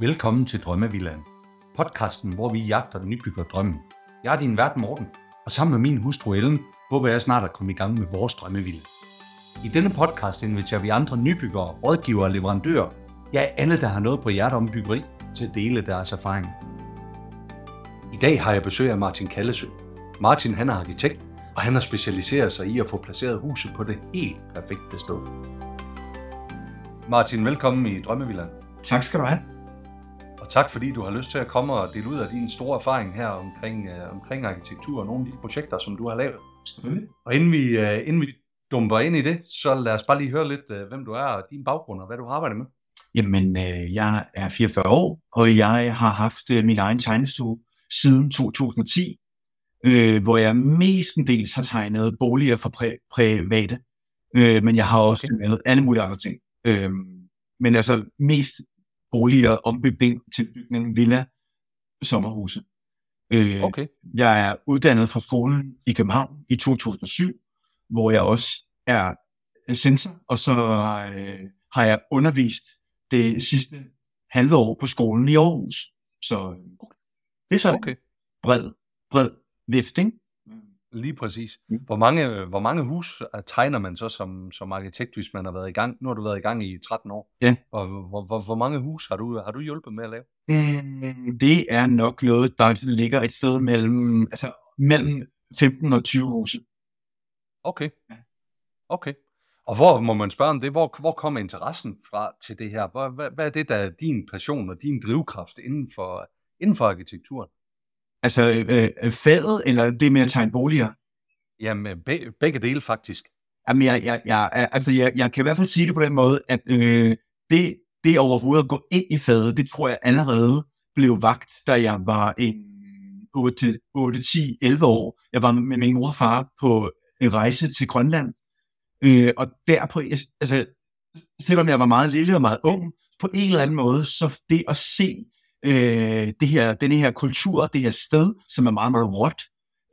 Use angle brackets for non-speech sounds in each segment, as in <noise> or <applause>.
Velkommen til Drømmevillaen. Podcasten, hvor vi jagter den nybygger drømmen. Jeg er din vært Morten, og sammen med min hustru Ellen, håber jeg snart at komme i gang med vores drømmevilla. I denne podcast inviterer vi andre nybyggere, rådgivere og leverandører, ja alle, der har noget på hjertet om byggeri, til at dele deres erfaring. I dag har jeg besøg af Martin Kallesø. Martin han er arkitekt, og han har specialiseret sig i at få placeret huset på det helt perfekte sted. Martin, velkommen i Drømmevillaen. Tak skal du have. Og tak fordi du har lyst til at komme og dele ud af din store erfaring her omkring, øh, omkring arkitektur og nogle af de projekter, som du har lavet. Selvfølgelig. Og inden vi, øh, inden vi dumper ind i det, så lad os bare lige høre lidt, øh, hvem du er og din baggrund og hvad du har arbejdet med. Jamen, øh, jeg er 44 år, og jeg har haft øh, min egen tegnestue siden 2010, øh, hvor jeg mestendels har tegnet boliger for præ- private, øh, men jeg har også Okay. lavet alle mulige andre ting. Øh, men altså mest boliger, ombygning, tilbygning, villa, sommerhuse. Øh, Okay. Jeg er uddannet fra skolen i København i 2007, hvor jeg også er sensor, og så øh, har jeg undervist det sidste halve år på skolen i Aarhus. Så øh, det er sådan Okay. bred, bred vift, ikke? Lige præcis. Mm. Hvor mange, hvor mange hus øh, tegner man så som, som arkitekt, hvis man har været i gang? Nu har du været i gang i 13 år. Ja. Og hvor, hvor, hvor mange hus har du, har du hjulpet med at lave? Mm, Det er nok noget, der ligger et sted mellem, altså, mellem 15 og 20 huse. Okay. Okay. Og hvor må man spørge om det? Hvor, hvor kommer interessen fra til det her? Hvad, hvad, hvad er det, der er din passion og din drivkraft inden for, inden for arkitekturen? Altså øh, øh, faget, eller det med at tegne boliger? Jamen, be, begge dele faktisk. Jamen, jeg, jeg, jeg, altså, jeg, jeg kan i hvert fald sige det på den måde, at øh, det, det overhovedet at gå ind i faget, det tror jeg allerede blev vagt, da jeg var en 8, 8 10, 11 år. Jeg var med min mor og far på en rejse til Grønland, øh, og derpå, altså, selvom jeg var meget lille og meget ung, på en eller anden måde, så det at se øh, det her, den her kultur, det her sted, som er meget, meget råt,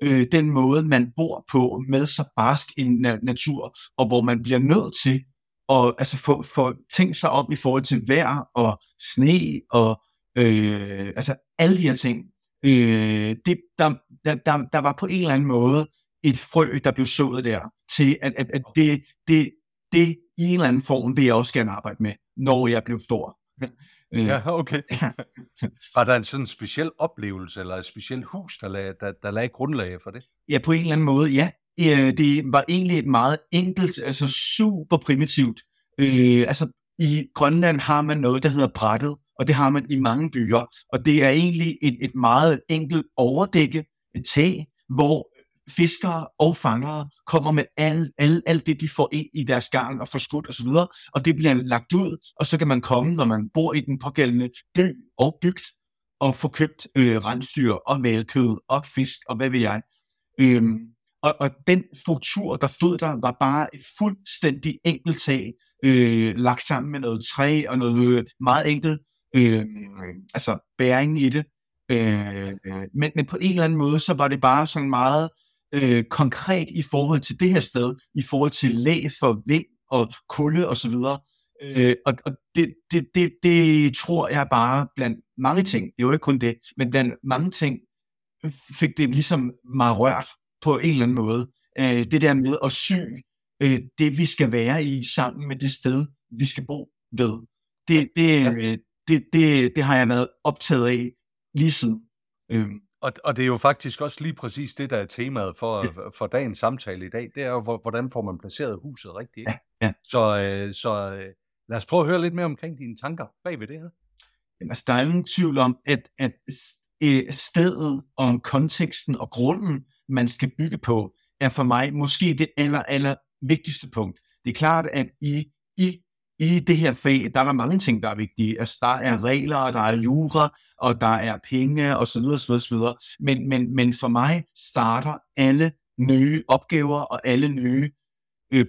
øh, den måde, man bor på med så barsk en na- natur, og hvor man bliver nødt til at altså, få, få tænkt sig om i forhold til vejr og sne og øh, altså alle de her ting. Øh, det, der, der, der, der var på en eller anden måde et frø, der blev sået der, til at, at, at det, det, det i en eller anden form vil jeg også gerne arbejde med, når jeg blev stor. Øh, Ja, okay. <clears throat> Var der en sådan speciel oplevelse, eller et specielt hus, der lagde, der, der lagde grundlag for det? Ja, på en eller anden måde, ja. Øh, det var egentlig et meget enkelt, altså super primitivt. Øh, altså, i Grønland har man noget, der hedder brættet, og det har man i mange byer. Og det er egentlig et, et meget enkelt overdække, et tag, hvor fiskere og fangere kommer med alt, alt, alt det, de får ind i deres garn og får skudt osv., og det bliver lagt ud, og så kan man komme, når man bor i den pågældende by og bygd, og få købt øh, rensdyr og malkød og fisk og hvad ved jeg. Øhm, og, og den struktur, der stod der, var bare et fuldstændig enkelt tag, øh, lagt sammen med noget træ og noget øh, meget enkelt, øh, altså bæring i det. Øh, øh, men, men på en eller anden måde, så var det bare sådan meget øh, konkret i forhold til det her sted, i forhold til læs og vind og kulde og så videre. Øh, og og det, det, det, det tror jeg bare blandt mange ting, det er jo ikke kun det, men blandt mange ting fik det ligesom mig rørt på en eller anden måde. Øh, det der med at sy øh, det, vi skal være i sammen med det sted, vi skal bo ved. Det, det, øh, det, det, det har jeg været optaget af lige siden. Øh, Og, og det er jo faktisk også lige præcis det, der er temaet for, for dagens samtale i dag. Det er jo, hvor- hvordan får man placeret huset rigtigt. Ikke? Ja, ja. Så, øh, så øh, lad os prøve at høre lidt mere omkring dine tanker bag ved det her. Jamen, Altså, der er ingen tvivl om, at, at øh, stedet og konteksten og grunden, man skal bygge på, er for mig måske det aller, aller vigtigste punkt. Det er klart, at i, i, i det her fag, der er der mange ting, der er vigtige. Altså, der er regler, og der er jura, og der er penge, og så videre, så videre, så videre. Men, men, men for mig starter alle nye opgaver og alle nye øh, øh,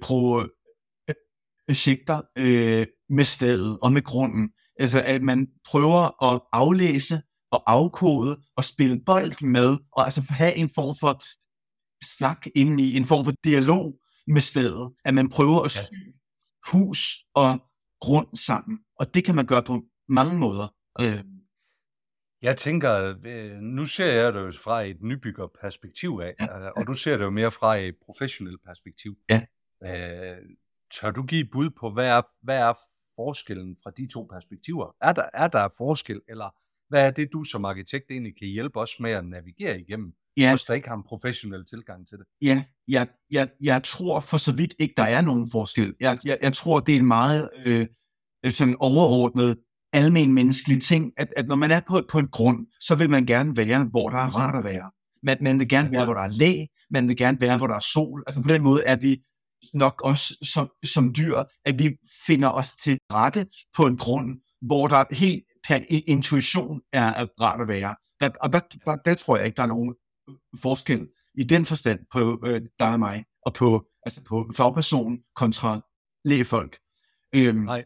projekter øh, med stedet og med grunden. Altså, at man prøver at aflæse og afkode og spille bold med, og altså have en form for snak ind i, en form for dialog med stedet. At man prøver at sy hus og grund sammen. Og det kan man gøre på mange måder. Øh, Jeg tænker, øh, nu ser jeg det jo fra et nybyggerperspektiv af, ja. og du ser det jo mere fra et professionelt perspektiv. Ja. Øh, tør du give bud på, hvad er, hvad er forskellen fra de to perspektiver? Er der, er der forskel, eller hvad er det, du som arkitekt egentlig kan hjælpe os med at navigere igennem, ja, hvis der ikke har en professionel tilgang til det? ja, jeg, jeg, jeg tror for så vidt ikke, der er nogen forskel. Jeg, jeg, jeg tror, det er en meget øh, sådan overordnet almen menneskelig ting, at, at når man er på, på en grund, så vil man gerne være, hvor der er rart at være. Man, man vil gerne være, hvor der er læ, man vil gerne være, hvor der er sol. Altså på den måde er vi nok også som, som dyr, at vi finder os til rette på en grund, hvor der helt per intuition er, er rart at være. Der, og der, der, der tror jeg ikke, der er nogen forskel i den forstand på øh, dig og mig, og på, altså på fagperson kontra lægefolk. Øhm, Nej.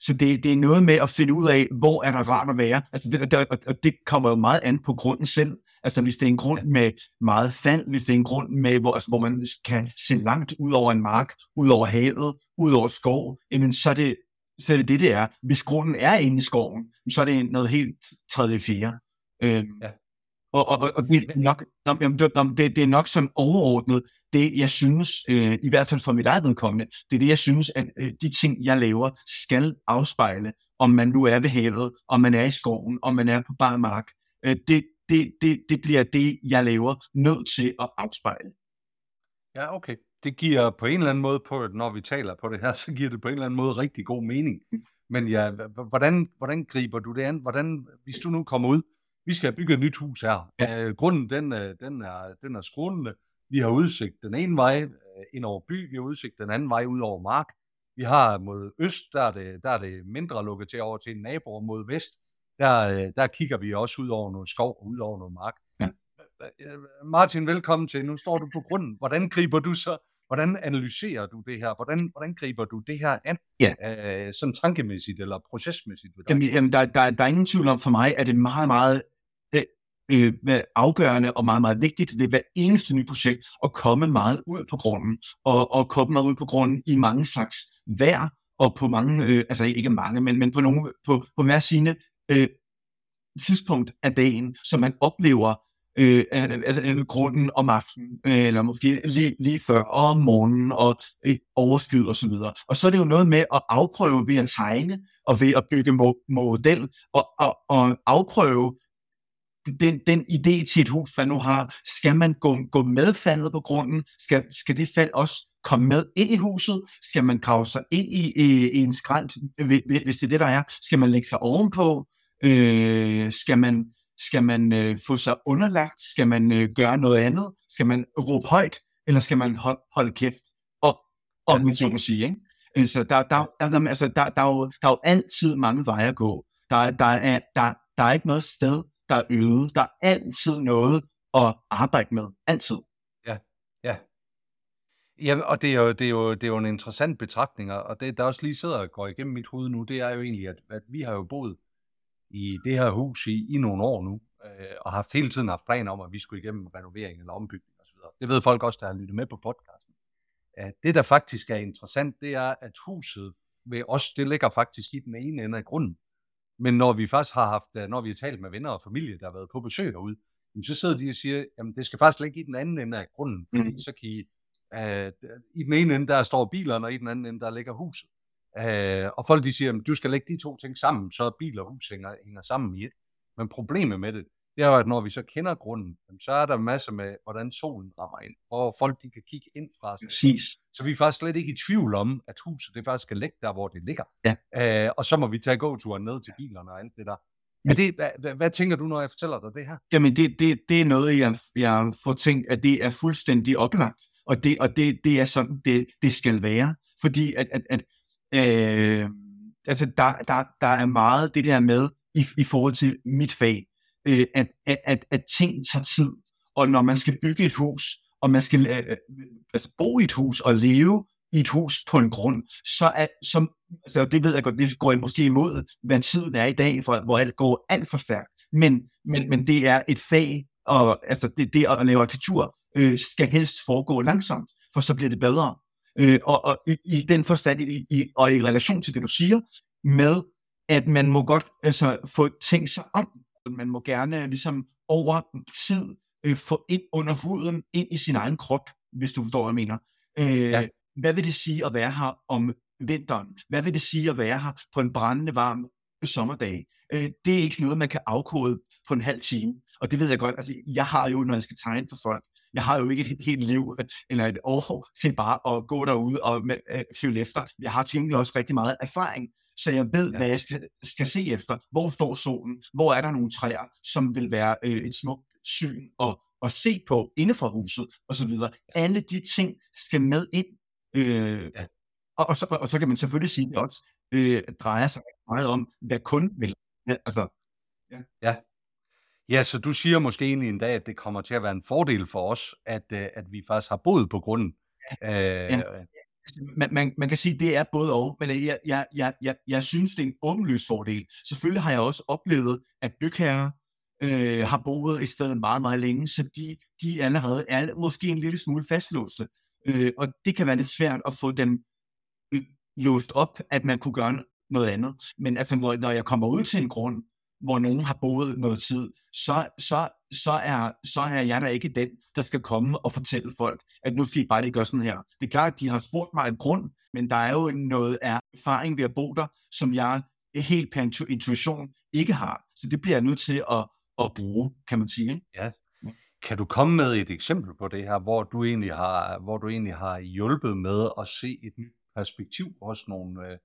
så det, det er noget med at finde ud af, hvor er der rart at være. Altså det, der, og det kommer jo meget an på grunden selv. Altså hvis det er en grund med meget sand, hvis det er en grund med, hvor, altså, hvor man kan se langt ud over en mark, ud over havet, ud over skov, jamen så er det så er det det, det er. Hvis grunden er inde i skoven, så er det noget helt tredje fjerde. Øhm, Ja. Og, og, og det, er nok, jamen, det, det, det er nok sådan overordnet, det jeg synes, øh, i hvert fald for mit eget vedkommende, det er det, jeg synes, at øh, de ting, jeg laver, skal afspejle, om man nu er ved havet, om man er i skoven, om man er på bar mark. Øh, det, det, det, det bliver det, jeg laver, nødt til at afspejle. Ja, okay. Det giver på en eller anden måde, på, når vi taler på det her, <laughs> så giver det på en eller anden måde rigtig god mening. Men ja, hvordan, hvordan griber du det an? Hvordan, hvis du nu kommer ud, vi skal have bygget et nyt hus her. Ja. Øh, grunden, den, øh, den, er, den er skrånende. Vi har udsigt den ene vej øh, ind over by, vi har udsigt den anden vej ud over mark. Vi har mod øst, der er det, der er det mindre lukket til over til en nabo, og mod vest, der, øh, der kigger vi også ud over noget skov og ud over noget mark. Ja. Martin, velkommen til. Nu står du på grunden. Hvordan griber du så, hvordan analyserer du det her? Hvordan, hvordan griber du det her an? Ja. Øh, sådan tankemæssigt eller procesmæssigt? ved dig? Jamen, jamen der, der, der er ingen tvivl om for mig, at det er meget, meget øh, afgørende og meget, meget vigtigt ved hver eneste nye projekt at komme meget ud på grunden, og, og komme meget ud på grunden i mange slags vejr, og på mange, øh, altså ikke mange, men, men på, nogle, på, på hver sine øh, tidspunkt af dagen, så man oplever øh, altså, øh, grunden om aftenen, øh, eller måske lige, lige før, og om morgenen, og øh, overskyet og så videre. Og så er det jo noget med at afprøve ved at tegne, og ved at bygge mo- model, og, og, og afprøve den, den idé til et hus, man nu har, skal man gå, gå med faldet på grunden? Skal, skal det fald også komme med ind i huset? Skal man grave sig ind i, i, i en skrant, hvis det er det, der er? Skal man lægge sig ovenpå? Øh, skal man, skal man øh, få sig underlagt? Skal man øh, gøre noget andet? Skal man råbe højt? Eller skal man hold, holde kæft? Og, og man så må sige, ikke? Altså, der, der, der, der, altså, der, der, er jo, der er jo altid mange veje at gå. Der, der, er, der, der er ikke noget sted, der er øde. Der er altid noget at arbejde med. Altid. Ja, og det er, jo, det, er jo, det er jo en interessant betragtning, og det, der også lige sidder og går igennem mit hoved nu, det er jo egentlig, at, at vi har jo boet i det her hus i, i nogle år nu, øh, og haft hele tiden haft planer om, at vi skulle igennem renovering eller ombygning osv. Det ved folk også, der har lyttet med på podcasten. At det, der faktisk er interessant, det er, at huset ved os, det ligger faktisk i den ene ende af grunden. Men når vi faktisk har haft, øh, når vi har talt med venner og familie, der har været på besøg derude, jamen, så sidder de og siger, jamen det skal faktisk ligge i den anden ende af grunden, fordi Mhm. så kan I, øh, i den ene ende, der står bilerne, og i den anden ende, der ligger huset. Øh, og folk de siger, at du skal lægge de to ting sammen, så bil og hus hænger, hænger sammen i et. Men problemet med det, det er jo, at når vi så kender grunden, så er der masser med, hvordan solen rammer ind, hvor folk de kan kigge ind fra. Præcis. Så vi er faktisk slet ikke i tvivl om, at huset det faktisk skal ligge der, hvor det ligger. Ja. Øh, og så må vi tage gåturen ned til bilerne og alt det der. Er det, hvad, hvad, hvad tænker du, når jeg fortæller dig det her? Jamen, det, det, det er noget, jeg, jeg får tænkt, at det er fuldstændig oplagt. Og det, og det, det er sådan, det, det skal være. Fordi at, at, at øh, altså der, der, der er meget det der med, i, i forhold til mit fag, øh, at, at, at, at ting tager tid. Og når man skal bygge et hus, og man skal øh, øh altså bo i et hus og leve i et hus på en grund, så er, som, altså det ved jeg godt, det går måske imod, hvad tiden er i dag, for, hvor alt går alt for stærkt. Men, men, men det er et fag, og altså det, det at lave arkitektur øh, skal helst foregå langsomt, for så bliver det bedre. Øh, og og i, i den forstand, i, i, og i relation til det, du siger, med at man må godt altså, få tænkt sig om. Man må gerne ligesom over tid øh, få ind under huden, ind i sin egen krop, hvis du forstår, hvad jeg mener. Øh, ja. Hvad vil det sige at være her om vinteren? Hvad vil det sige at være her på en brændende varm sommerdag? Øh, det er ikke noget, man kan afkode på en halv time. Og det ved jeg godt. Altså, jeg har jo, når jeg skal tegne for folk, jeg har jo ikke et helt liv eller et år til bare at gå derude og øh, følge efter. Jeg har til også rigtig meget erfaring, så jeg ved, ja. hvad jeg skal, skal se efter. Hvor står solen? Hvor er der nogle træer, som vil være øh, et smukt syn og, og se på inde for huset osv. Alle de ting skal med ind. Øh, ja. og, og, så, og så kan man selvfølgelig sige, at det også øh, drejer sig meget om, hvad kunden vil. Ja, altså, ja. ja. Ja, så du siger måske egentlig en dag, at det kommer til at være en fordel for os, at, øh, at vi faktisk har boet på grunden. Ja. Øh, ja. Altså, man, man, man kan sige, at det er både og, men jeg, jeg, jeg, jeg, jeg synes, det er en åbenløs fordel. Selvfølgelig har jeg også oplevet, at bygherrer øh, har boet et sted meget, meget længe, så de, de allerede er måske en lille smule fastlåste. Øh, og det kan være lidt svært at få dem øh, låst op, at man kunne gøre noget andet. Men altså, når jeg kommer ud til en grund, hvor nogen har boet noget tid, så, så, så, er, så er jeg da ikke den, der skal komme og fortælle folk, at nu skal I bare ikke gøre sådan her. Det er klart, at de har spurgt mig en grund, men der er jo noget af erfaring ved at bo der, som jeg helt per intuition ikke har. Så det bliver jeg nødt til at, at bruge, kan man sige. Ikke? Ja. Kan du komme med et eksempel på det her, hvor du egentlig har, hvor du egentlig har hjulpet med at se et nyt perspektiv hos nogle, øh,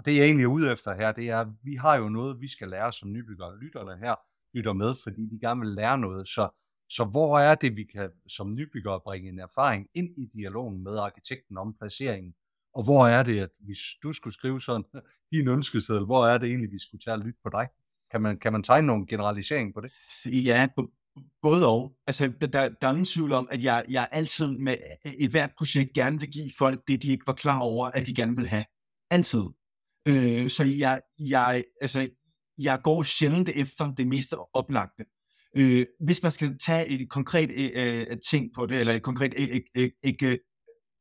og det jeg egentlig er ude efter her, det er, at vi har jo noget, vi skal lære som nybyggere. Lytterne her lytter med, fordi de gerne vil lære noget. Så, så hvor er det, vi kan som nybyggere bringe en erfaring ind i dialogen med arkitekten om placeringen? Og hvor er det, at hvis du skulle skrive sådan <laughs> din ønskeseddel, hvor er det egentlig, vi skulle tage og lytte på dig? Kan man, kan man tegne nogle generalisering på det? Ja, både og. Altså, der, der er ingen tvivl om, at jeg, jeg altid med øh, et hvert projekt gerne vil give folk det, de ikke var klar over, at de gerne vil have. Altid. Øh, så jeg, jeg, altså, jeg går sjældent efter det mest oplagte. Øh, hvis man skal tage et konkret øh, ting på det, eller et konkret øh, øh, øh,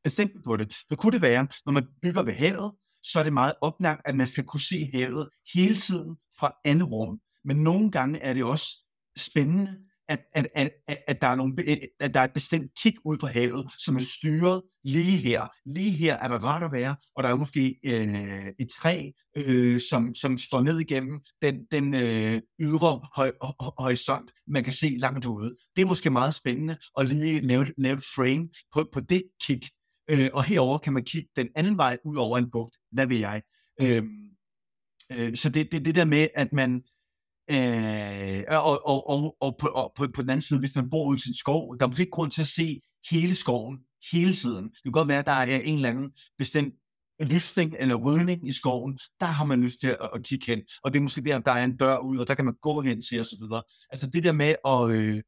eksempel på det, så kunne det være, når man bygger ved havet, så er det meget oplagt, at man skal kunne se havet hele tiden fra andet rum. Men nogle gange er det også spændende at, at, at, at, der er nogle, at der er et bestemt kig ud på havet, som er styret lige her. Lige her er der ret at være, og der er måske øh, et træ, øh, som, som står ned igennem den, den øh, ydre høj, horisont, man kan se langt ude. Det er måske meget spændende at lige lave, lave et frame på, på det kig. Øh, og herover kan man kigge den anden vej ud over en bugt. Hvad vil jeg? Øh, øh, så det, det det der med, at man Øh, og, og, og, og, på, og på, på den anden side, hvis man bor ud i sin skov, der er måske ikke grund til at se hele skoven hele tiden. Det kan godt være, at der er en eller anden bestemt lysning eller rydning i skoven, der har man lyst til at, at kigge hen. Og det er måske der, der er en dør ud, og der kan man gå hen til osv. Altså det der med at, øh,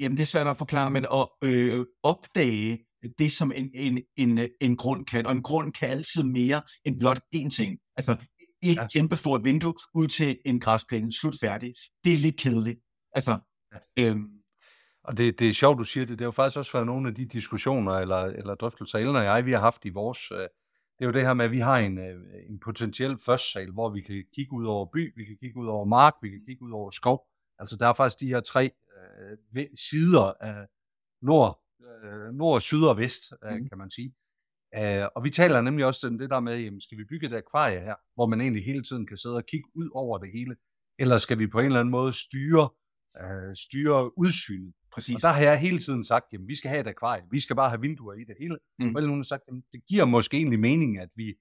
jamen det er svært at forklare, men at øh, opdage det, som en, en, en, en grund kan. Og en grund kan altid mere end blot én ting. Altså et ja. kæmpe stort vindue ud til en græsplæne, slut færdig. Det er lidt kedeligt. Altså, ja. øhm, og det, det er sjovt, du siger det. Det har jo faktisk også været nogle af de diskussioner eller, eller drøftelser, Ellen og jeg, vi har haft i vores... Øh, det er jo det her med, at vi har en, øh, en potentiel førstsal, hvor vi kan kigge ud over by, vi kan kigge ud over mark, vi kan kigge ud over skov. Altså der er faktisk de her tre øh, sider af nord, øh, nord, syd og vest, øh, mm. kan man sige. Uh, og vi taler nemlig også om det der med, jamen, skal vi bygge et akvarie her, hvor man egentlig hele tiden kan sidde og kigge ud over det hele, eller skal vi på en eller anden måde styre, uh, styre udsynet? Præcis. Og der har jeg hele tiden sagt, jamen vi skal have et akvarie, vi skal bare have vinduer i det hele. Mm. Og nogen har sagt, jamen det giver måske egentlig mening, at vi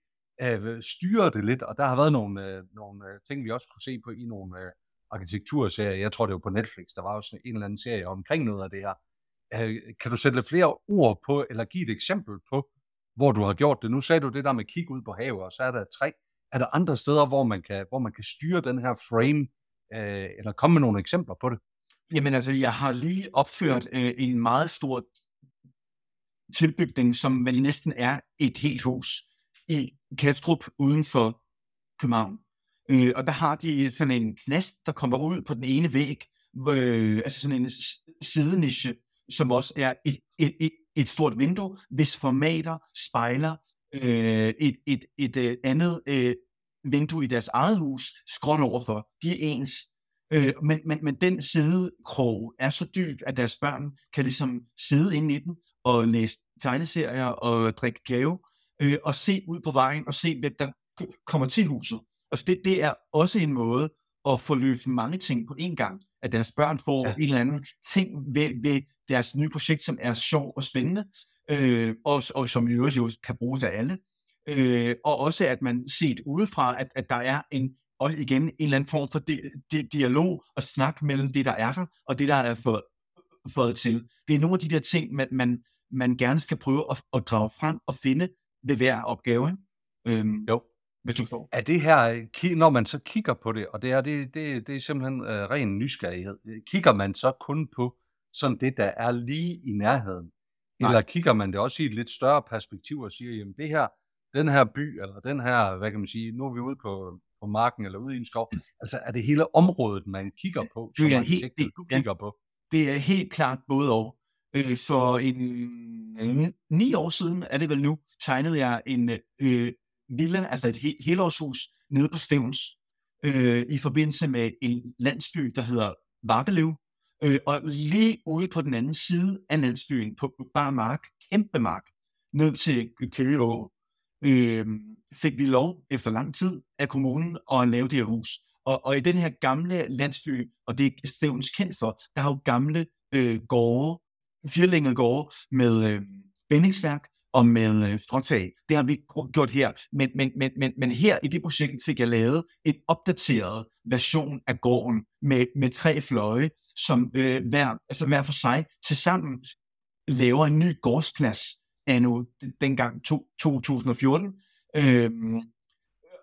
uh, styrer det lidt, og der har været nogle, uh, nogle uh, ting, vi også kunne se på i nogle uh, arkitekturserier. Jeg tror, det var på Netflix, der var også en eller anden serie omkring noget af det her. Uh, kan du sætte lidt flere ord på, eller give et eksempel på, hvor du har gjort det. Nu sagde du det der med kig ud på havet, og så er der tre. Er der andre steder, hvor man kan, hvor man kan styre den her frame, øh, eller komme med nogle eksempler på det? Jamen altså, jeg har lige opført øh, en meget stor tilbygning, som vel næsten er et helt hus i Kastrup uden for København. Øh, og der har de sådan en knast, der kommer ud på den ene væg, øh, altså sådan en sidenische, som også er et, et, et, et stort vindue, hvis formater spejler øh, et, et, et, et andet øh, vindue i deres eget hus skråt overfor. De er ens. Øh, men, men, men den sidekrog er så dyb, at deres børn kan ligesom sidde inde i den og læse tegneserier og drikke gave øh, og se ud på vejen og se, hvem der kommer til huset. Altså det, det er også en måde at få løst mange ting på én gang. At deres børn får ja. en eller anden ting ved, ved deres nye projekt, som er sjov og spændende, øh, og, og som i øvrigt jo kan bruges af alle. Øh, og også at man set udefra, at, at der er en også igen en eller anden form for di- di- dialog og snak mellem det, der er der, og det, der er fået, fået til. Det er nogle af de der ting, man, man, man gerne skal prøve at, at drage frem og finde ved hver opgave. Øhm, jo. Hvis du forstår. Er det her, når man så kigger på det, og det er, det, det, det er simpelthen uh, ren nysgerrighed, kigger man så kun på sådan det, der er lige i nærheden? Nej. Eller kigger man det også i et lidt større perspektiv og siger, jamen det her, den her by, eller den her, hvad kan man sige, nu er vi ude på, på marken eller ude i en skov. <clears throat> Altså er det hele området, man kigger på, som det er helt, det, du kigger ja, på? Det er helt klart både og. Øh, for en, ni år siden, er det vel nu, tegnede jeg en øh, villa, altså et he- helårshus nede på Stævns, øh, i forbindelse med en landsby, der hedder Vartelev. Øh, og lige ude på den anden side af landsbyen, på bare mark, kæmpe mark, ned til Køgeå, øh, fik vi lov efter lang tid af kommunen at lave det her hus. Og, og i den her gamle landsby, og det er Stævns kendt for, der har jo gamle øh, gårde, firlængede gårde med øh, bændingsværk og med øh, stråtag. Det har vi gjort her. Men, men, men, men, men her i det projekt fik jeg lavet en opdateret version af gården med, med tre fløje, som øh, hver, altså hver for sig til sammen laver en ny gårdsplads anno dengang to, 2014. Øhm,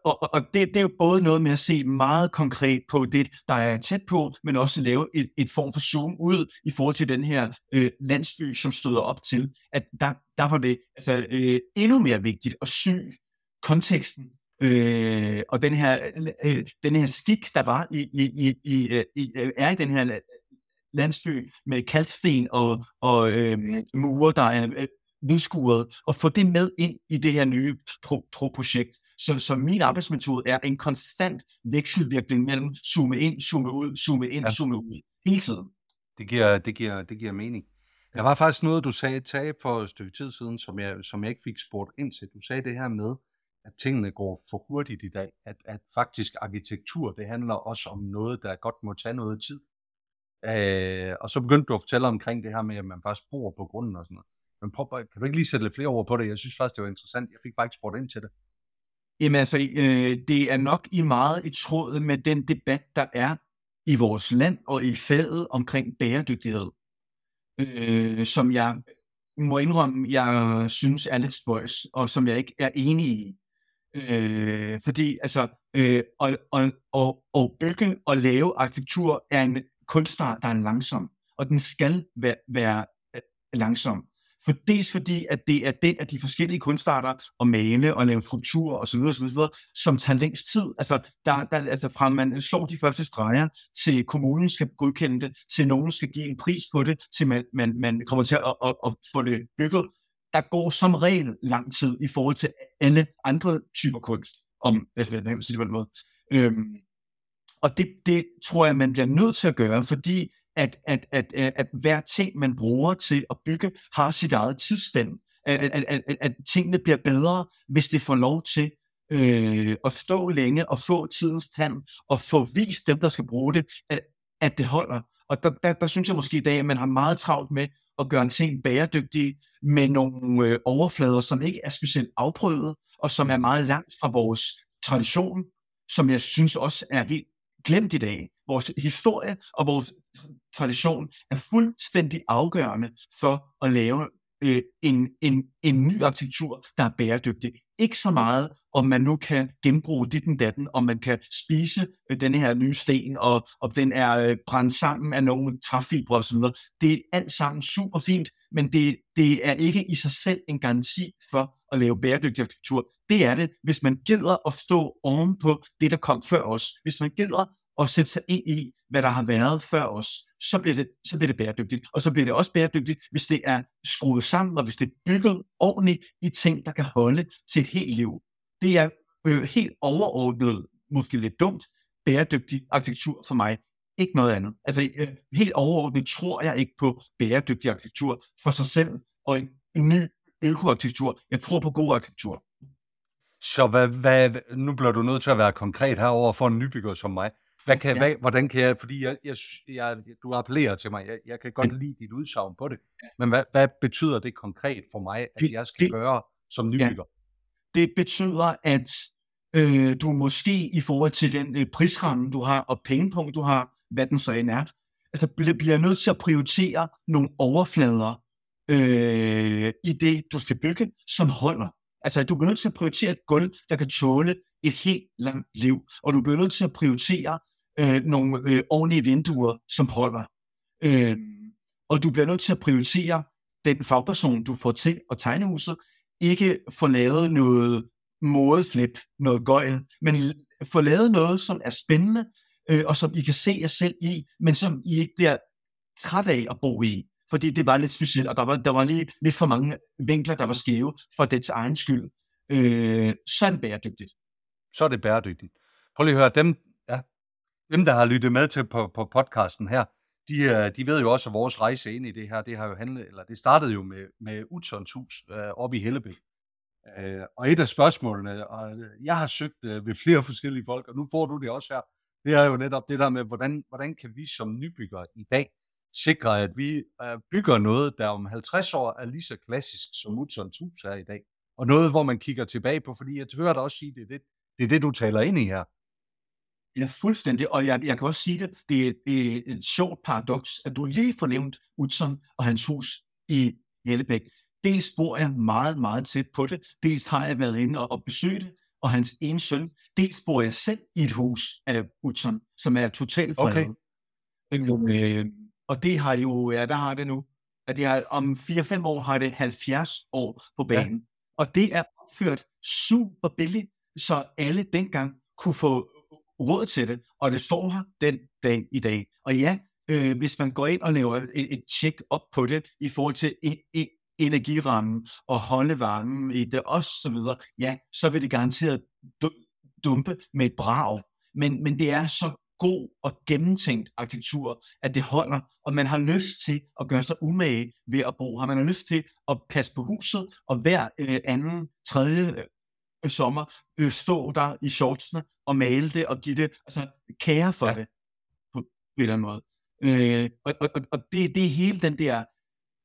og, og det, det er jo både noget med at se meget konkret på det, der er tæt på, men også lave et, et form for zoom ud i forhold til den her øh, landsby, som støder op til, at der, der var det altså, øh, endnu mere vigtigt at sy konteksten øh, og den her, øh, den her skik, der var i, i, i, i, i, er i den her landsby med kalksten og, og øh, mure, der er øh, vidskuret, og få det med ind i det her nye pro- pro- projekt. Så, så min arbejdsmetode er en konstant vekselvirkning mellem zoome ind, zoome ud, zoome ind, ja. zoome ud, hele tiden. Det giver, det giver, det giver mening. Der var faktisk noget, du sagde tage for et stykke tid siden, som jeg, som jeg ikke fik spurgt ind til. Du sagde det her med, at tingene går for hurtigt i dag. At, at faktisk arkitektur, det handler også om noget, der godt må tage noget tid. Øh, og så begyndte du at fortælle omkring det her med, at man faktisk bor på grunden og sådan noget. Men prøv, kan du ikke lige sætte lidt flere ord på det? Jeg synes faktisk, det var interessant. Jeg fik bare ikke spurgt ind til det. Jamen altså, øh, det er nok i meget i tråd med den debat, der er i vores land og i faget omkring bæredygtighed, øh, som jeg må indrømme, jeg synes er lidt spøjs, og som jeg ikke er enig i. Øh, fordi altså, øh, og, og, og, og bygge og lave arkitektur er en kunstart, der er langsom, og den skal være, være langsom. For dels fordi, at det er den af de forskellige kunstarter at male og lave skulpturer osv., osv., osv., som tager længst tid. Altså, der, der, altså fra man slår de første streger, til kommunen skal godkende det, til nogen skal give en pris på det, til man, man, man kommer til at, at, at få det bygget. Der går som regel lang tid i forhold til alle andre typer kunst, om jeg skal sige det på den måde. Øhm, og det, det tror jeg, man bliver nødt til at gøre, fordi at, at, at, at, at hver ting, man bruger til at bygge, har sit eget tidsspænd. At, at, at, at, at tingene bliver bedre, hvis det får lov til øh, at stå længe og få tidens tand og få vist dem, der skal bruge det, at, at det holder. Og der, der, der synes jeg måske i dag, at man har meget travlt med at gøre en ting bæredygtig med nogle øh, overflader, som ikke er specielt afprøvet, og som er meget langt fra vores tradition, som jeg synes også er helt glemt i dag. Vores historie og vores tradition er fuldstændig afgørende for at lave øh, en, en, en ny arkitektur, der er bæredygtig. Ikke så meget, om man nu kan genbruge dit den datten, om man kan spise øh, den her nye sten, og om den er øh, brændt sammen af nogle træfibre osv. Det er alt sammen super fint, men det, det er ikke i sig selv en garanti for at lave bæredygtig arkitektur. Det er det, hvis man gider at stå ovenpå det, der kom før os. Hvis man gider og sætte sig ind i, hvad der har været før os, så bliver, det, så bliver det bæredygtigt. Og så bliver det også bæredygtigt, hvis det er skruet sammen, og hvis det er bygget ordentligt i ting, der kan holde til et helt liv. Det er øh, helt overordnet, måske lidt dumt, bæredygtig arkitektur for mig. Ikke noget andet. Altså øh, helt overordnet tror jeg ikke på bæredygtig arkitektur for sig selv og en, en ny økoarkitektur. Jeg tror på god arkitektur. Så hvad, hvad, nu bliver du nødt til at være konkret herover for en nybygger som mig. Hvad kan, ja. hvad, hvordan kan jeg, fordi jeg, jeg, jeg, du appellerer til mig, jeg, jeg kan godt lide dit udsagn på det, ja. men hvad, hvad betyder det konkret for mig, at det, jeg skal det, gøre som nybygger? Ja. Det betyder, at øh, du måske i forhold til den øh, prisramme, du har, og pengepunkt, du har, hvad den så end er, altså bliver, bliver nødt til at prioritere nogle overflader øh, i det, du skal bygge, som holder. Altså, du bliver nødt til at prioritere et gulv, der kan tåle et helt langt liv, og du bliver nødt til at prioritere øh, nogle øh, ordentlige vinduer, som holder. Øh, og du bliver nødt til at prioritere den fagperson, du får til at tegne huset, ikke få lavet noget modeslip, noget gøjl, men få lavet noget, som er spændende, øh, og som I kan se jer selv i, men som I ikke bliver træt af at bo i. Fordi det var lidt specielt, og der var, der var lige lidt for mange vinkler, der var skæve for dets egen skyld. Øh, så er det bæredygtigt. Så er det bæredygtigt. Prøv lige at høre, dem, dem der har lyttet med til på, på podcasten her, de, øh, de ved jo også, at vores rejse ind i det her, det har jo handlet, eller det startede jo med, med Utsons hus øh, oppe i Hellebæk. Øh, og et af spørgsmålene, og øh, jeg har søgt øh, ved flere forskellige folk, og nu får du det også her, det er jo netop det der med, hvordan, hvordan kan vi som nybyggere i dag sikre, at vi øh, bygger noget, der om 50 år er lige så klassisk, som Utsons hus er i dag. Og noget, hvor man kigger tilbage på, fordi jeg hører dig også sige, det er det, det, er det du taler ind i her. Ja, fuldstændig. Og jeg, jeg kan også sige det, det er, det er et sjovt paradoks, at du lige får nævnt Utzon og hans hus i Hellebæk. Dels bor jeg meget, meget tæt på det. Dels har jeg været inde og, og besøgt det, og hans ene søn. Dels bor jeg selv i et hus af Utzon, som er totalt fredet. Okay. Øh, og det har jo, ja, hvad har det nu? At det har, om 4-5 år har det 70 år på banen. Ja. Og det er opført super billigt, så alle dengang kunne få råd til det, og det står her den dag i dag. Og ja, øh, hvis man går ind og laver et, et check op på det i forhold til e- e- energirammen og holde varmen i det og så videre, ja, så vil det garanteret dumpe med et brag. Men, men det er så god og gennemtænkt arkitektur, at det holder, og man har lyst til at gøre sig umage ved at bo her. Man har lyst til at passe på huset, og hver øh, anden, tredje øh, sommer øh, stå der i shortsene og male det og give det altså, kære for ja. det på en eller anden måde. Øh, og og, og det, det er hele den der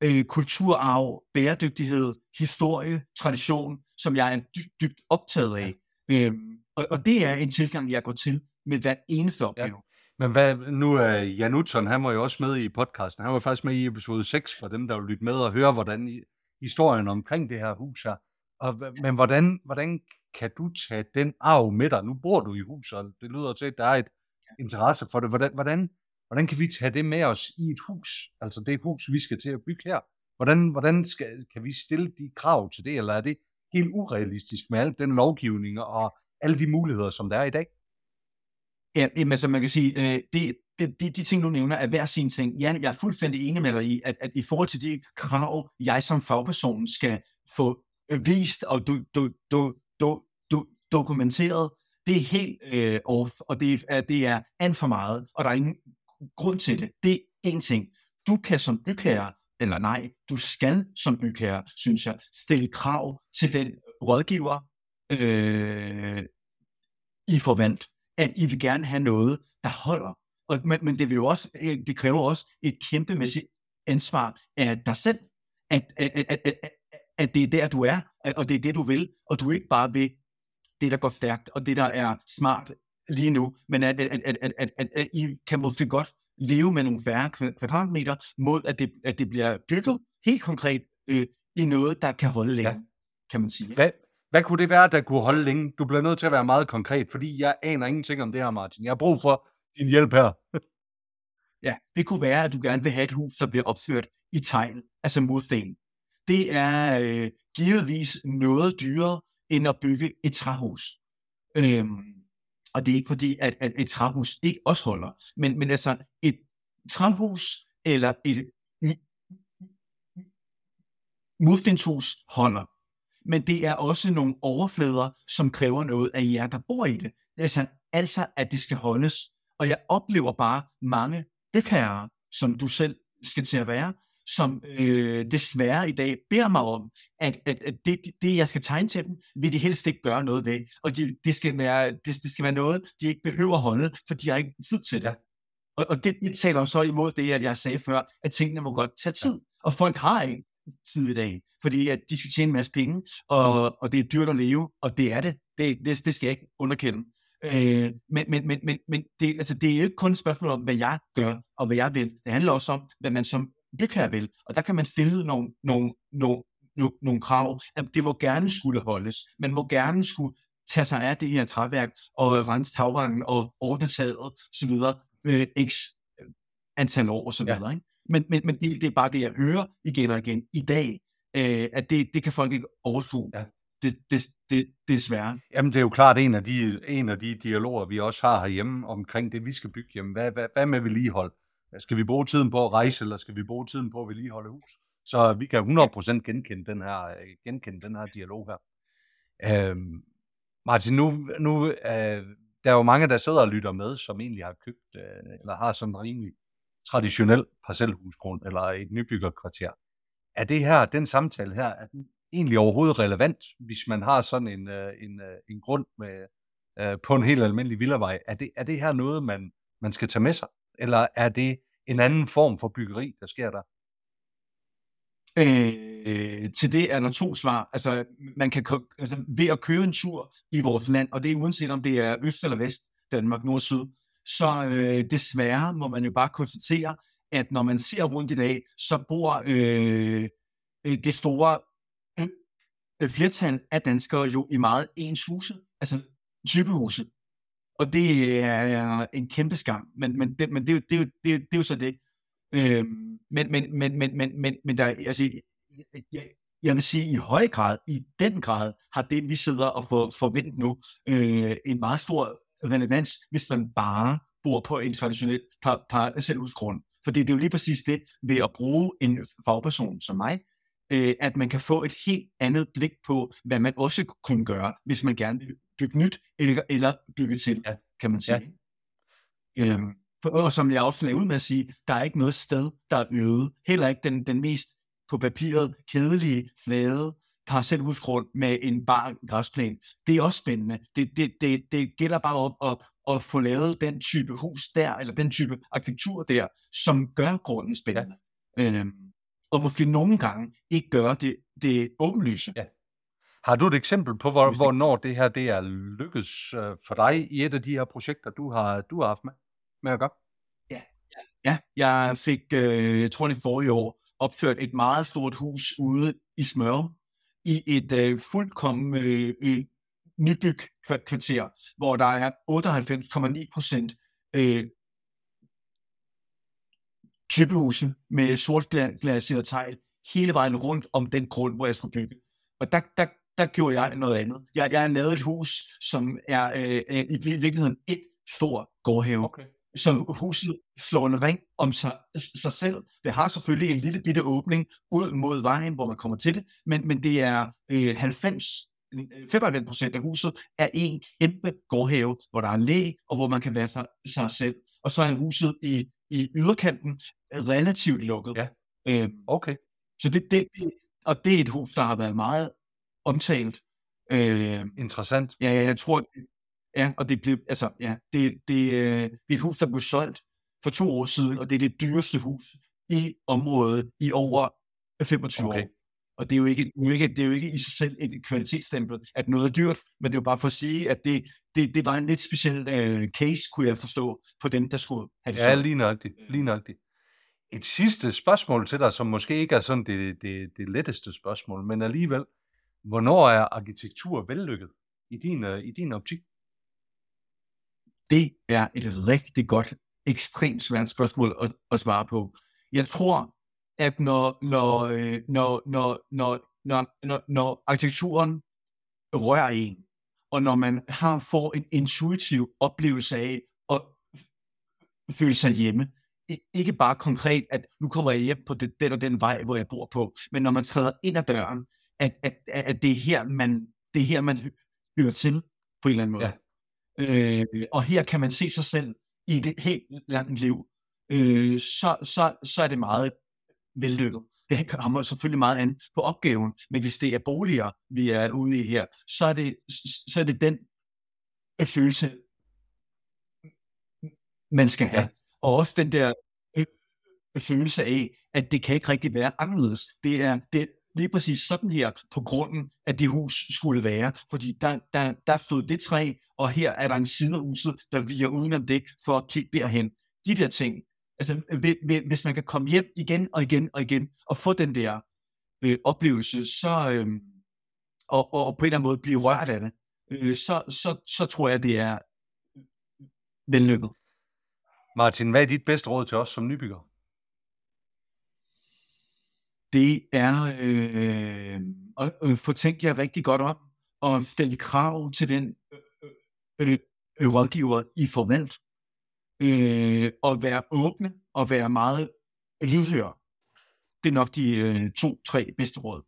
øh, kulturarv, bæredygtighed, historie, tradition, som jeg er dybt, dybt optaget af. Øh, og, og det er en tilgang, jeg går til med hver eneste opgave. Ja. Men hvad, nu er Jan Utzon, han var jo også med i podcasten. Han var faktisk med i episode 6 for dem, der vil lytte med og høre, hvordan historien omkring det her hus her. Og, men hvordan, hvordan kan du tage den arv med dig? Nu bor du i huset, og det lyder til, at der er et interesse for det. Hvordan, hvordan, hvordan kan vi tage det med os i et hus? Altså det hus, vi skal til at bygge her. Hvordan, hvordan skal, kan vi stille de krav til det, eller er det helt urealistisk med al den lovgivning og alle de muligheder, som der er i dag? Ja, jamen, så man kan sige, øh, det, det, de, de ting, du nævner, er hver sin ting. Ja, jeg er fuldstændig enig med dig i, at, at i forhold til de krav, jeg som fagperson skal få vist og du, du, du, du, du, dokumenteret, det er helt øh, off, og det er, det er alt for meget, og der er ingen grund til det. Det er en ting. Du kan som bygherre, eller nej, du skal som bygherre, synes jeg, stille krav til den rådgiver, øh, I forvent at I vil gerne have noget, der holder. Og, men, men det, vil jo også, øh, det kræver også et kæmpemæssigt ansvar af dig selv, at, at, at, at, at, det er der, du er, og det er det, du vil, og du ikke bare vil det, der går stærkt, og det, der er smart lige nu, men at, at, at, at, at, at, at I kan måske godt leve med nogle færre kvadratmeter, mod at det, at det bliver bygget helt konkret øh, i noget, der kan holde længe, ja. kan man sige. Hvad, hvad kunne det være, der kunne holde længe? Du bliver nødt til at være meget konkret, fordi jeg aner ingenting om det her, Martin. Jeg har brug for din hjælp her. ja, det kunne være, at du gerne vil have et hus, der bliver opført i tegl, altså mursten. Det er øh, givetvis noget dyrere, end at bygge et træhus. Øhm, og det er ikke fordi, at, at et træhus ikke også holder. Men, men altså, et træhus eller et murstenshus holder. men det er også nogle overflader, som kræver noget af jer, der bor i det. Altså, altså at det skal holdes. Og jeg oplever bare mange bygherrer, som du selv skal til at være, som øh, desværre i dag beder mig om, at, at, at det, det, jeg skal tegne til dem, vil de helst ikke gøre noget ved. Og de, det, skal være, det, det skal være noget, de ikke behøver holde, for de har ikke tid til det. Og, og det, det taler så imod det, at jeg sagde før, at tingene må godt tage tid. Og folk har ikke tid i dag, fordi at de skal tjene en masse penge, og, og det er dyrt at leve, og det er det. Det, det, det skal jeg ikke underkende. Øh, men men, men, men, men det, altså, det er jo ikke kun et spørgsmål om, hvad jeg gør, og hvad jeg vil. Det handler også om, hvad man som bygherre vil. Og der kan man stille nogle, nogle, nogle, nogle, nogle krav. At det må gerne skulle holdes. Man må gerne skulle tage sig af det her træværk, og rense tagrangen, og ordne taget, osv. Øh, x antal år, og så videre. Ja. Ikke? Men, men, men det, det er bare det, jeg hører igen og igen i dag, øh, at det, det kan folk ikke overskue. Ja. Det, det, det, det er svært. Jamen, det er jo klart en af, de, en af de dialoger, vi også har herhjemme omkring det, vi skal bygge hjemme. Hvad, hvad, hvad med vedligehold? Skal vi bruge tiden på at rejse, eller skal vi bruge tiden på at vedligeholde hus? Så vi kan 100% genkende den her, øh, genkende den her dialog her. Øhm, Martin, nu, nu øh, der er jo mange, der sidder og lytter med, som egentlig har købt, øh, eller har sådan en rimelig traditionel parcelhusgrund, eller et nybyggerkvarter. Er det her, den samtale her, er den egentlig overhovedet relevant, hvis man har sådan en, øh, en, øh, en grund med, øh, på en helt almindelig villavej? Er det, er det her noget, man, man skal tage med sig? Eller er det en anden form for byggeri, der sker der? Øh, til det er der to svar. Altså, man kan altså, ved at køre en tur i vores land, og det er uanset om det er øst eller vest, Danmark, nord og syd, så øh, desværre må man jo bare konstatere, at når man ser rundt i dag, så bor øh, øh det store øh, flertal af danskere jo i meget ens huse, altså typehuse. Og det er en kæmpe skam, men, men, det, men det, det, det, det, det er jo så det. Øhm, men, men, men, men, men, men, men der, altså, jeg, jeg vil sige, i høj grad, i den grad, har det, vi sidder og får forventet nu, øh, en meget stor relevans, hvis man bare bor på en traditionel par, parcelhusgrund. For det, det er jo lige præcis det, ved at bruge en fagperson som mig, øh, at man kan få et helt andet blik på, hvad man også kunne gøre, hvis man gerne vil bygge nyt, eller, eller bygge til, ja. kan man sige. Ja. Øhm, for, og som jeg også ud med at sige, der er ikke noget sted, der er øvet. Heller ikke den, den mest på papiret kedelige, flade parcelhusgrund med en bar græsplæne. Det er også spændende. Det, det, det, det gælder bare om at, at få lavet den type hus der, eller den type arkitektur der, som gør grunden spændende. Ja. Øhm, og måske nogle gange ikke gøre det, det åbenlyse. Ja. Har du et eksempel på, hvor, hvornår det her det er lykkes øh, for dig i et af de her projekter, du har, du har haft med, med at gøre? Ja, ja. ja jeg fik, øh, jeg tror det forrige år, opført et meget stort hus ude i Smør, i et øh, fuldkommen øh, nybyg kvarter, hvor der er 98,9 procent øh, typehuse med sortglaseret tegl hele vejen rundt om den grund, hvor jeg skulle bygge. Og der, der, der gjorde jeg noget andet. Jeg, jeg har lavet et hus, som er øh, i virkeligheden et stor gårdhave. Okay. Så huset slår en ring om sig, sig selv. Det har selvfølgelig en lille bitte åbning ud mod vejen, hvor man kommer til det, men, men det er øh, 90 95 procent af huset er en kæmpe gårdhave, hvor der er læ, og hvor man kan være sig, sig selv. Og så er huset i, i yderkanten relativt lukket. Ja. Øhm, okay. Så det, det, og det er et hus, der har været meget omtalt. Øh, Interessant. Ja, jeg tror, ja, og det blev, altså, ja, det, det, øh, det er et hus, der blev solgt for to år siden, og det er det dyreste hus i området i over 25 okay. år. Og det er, jo ikke, det, er jo ikke, det er jo ikke i sig selv et kvalitetsstempel, at noget er dyrt, men det er jo bare for at sige, at det, det, det var en lidt speciel øh, case, kunne jeg forstå, på dem, der skulle have det Ja, lige nøjagtigt. Lige nøjagtigt. Et sidste spørgsmål til dig, som måske ikke er sådan det, det, det letteste spørgsmål, men alligevel. Hvornår er arkitektur vellykket i din, øh, i din optik? Det er et rigtig godt, ekstremt svært spørgsmål at, at svare på. Jeg tror, at når, når, øh, når, når, når, når, når, når arkitekturen rører en, og når man har får en intuitiv oplevelse af at føle sig hjemme, ikke bare konkret, at nu kommer jeg hjem på den og den vej, hvor jeg bor på, men når man træder ind ad døren, at, at, at det, er her, man, det er her, man hører til på en eller anden måde. Ja. Øh, og her kan man se sig selv i det helt langt liv. Øh, så, så, så er det meget vellykket. Det kommer selvfølgelig meget an på opgaven, men hvis det er boliger, vi er ude i her, så er det, så er det den følelse, man skal have. Og også den der følelse af, at det kan ikke rigtig være anderledes. Det er, det, lige præcis sådan her på grunden, at det hus skulle være. Fordi der, der, der stod det træ, og her er der en side af huset, der viger udenom det, for at kigge derhen. De der ting. Altså, hvis man kan komme hjem igen og igen og igen, og få den der øh, oplevelse, så, øh, og, og på en eller anden måde blive rørt af det, øh, så, så, så tror jeg, det er øh, øh, vellykket. Martin, hvad er dit bedste råd til os som nybygger? Det er øh, at øh, få tænkt jer rigtig godt om og stille krav til den øh, øh, øh, rådgiver, I får valgt. Øh, og være åbne og være meget lydhør. Det er nok de øh, to-tre bedste råd.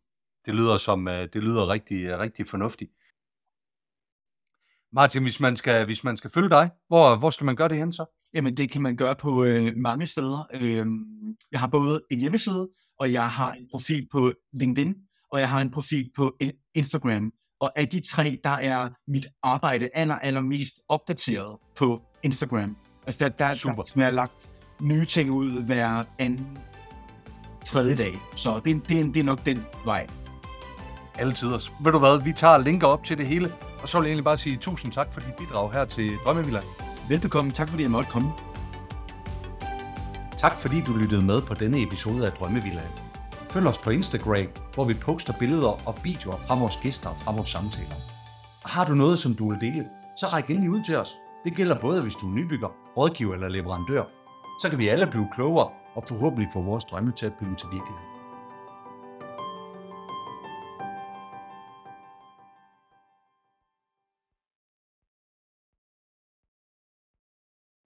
Det lyder som øh, det lyder rigtig, rigtig fornuftigt. Martin, hvis man skal, hvis man skal følge dig, hvor, hvor skal man gøre det hen så? Jamen, det kan man gøre på øh, mange steder. Øh, jeg har både en hjemmeside, og jeg har en profil på LinkedIn, og jeg har en profil på Instagram. Og af de tre, der er mit arbejde aller, aller mest opdateret på Instagram. Altså, der, der, Super. der har lagt nye ting ud hver anden tredje dag. Så det, det, det er nok den vej. Alle tider. Ved du hvad, vi tager linker op til det hele, og så vil jeg egentlig bare sige tusind tak for dit bidrag her til Drømmevilla. Velbekomme. Tak fordi jeg måtte komme. Tak fordi du lyttede med på denne episode af Drømmevillaen. Følg os på Instagram, hvor vi poster billeder og videoer fra vores gæster og fra vores samtaler. Og har du noget, som du vil dele, så ræk endelig ud til os. Det gælder både, hvis du er nybygger, rådgiver eller leverandør. Så kan vi alle blive klogere og forhåbentlig få vores drømme til at blive til virkelighed.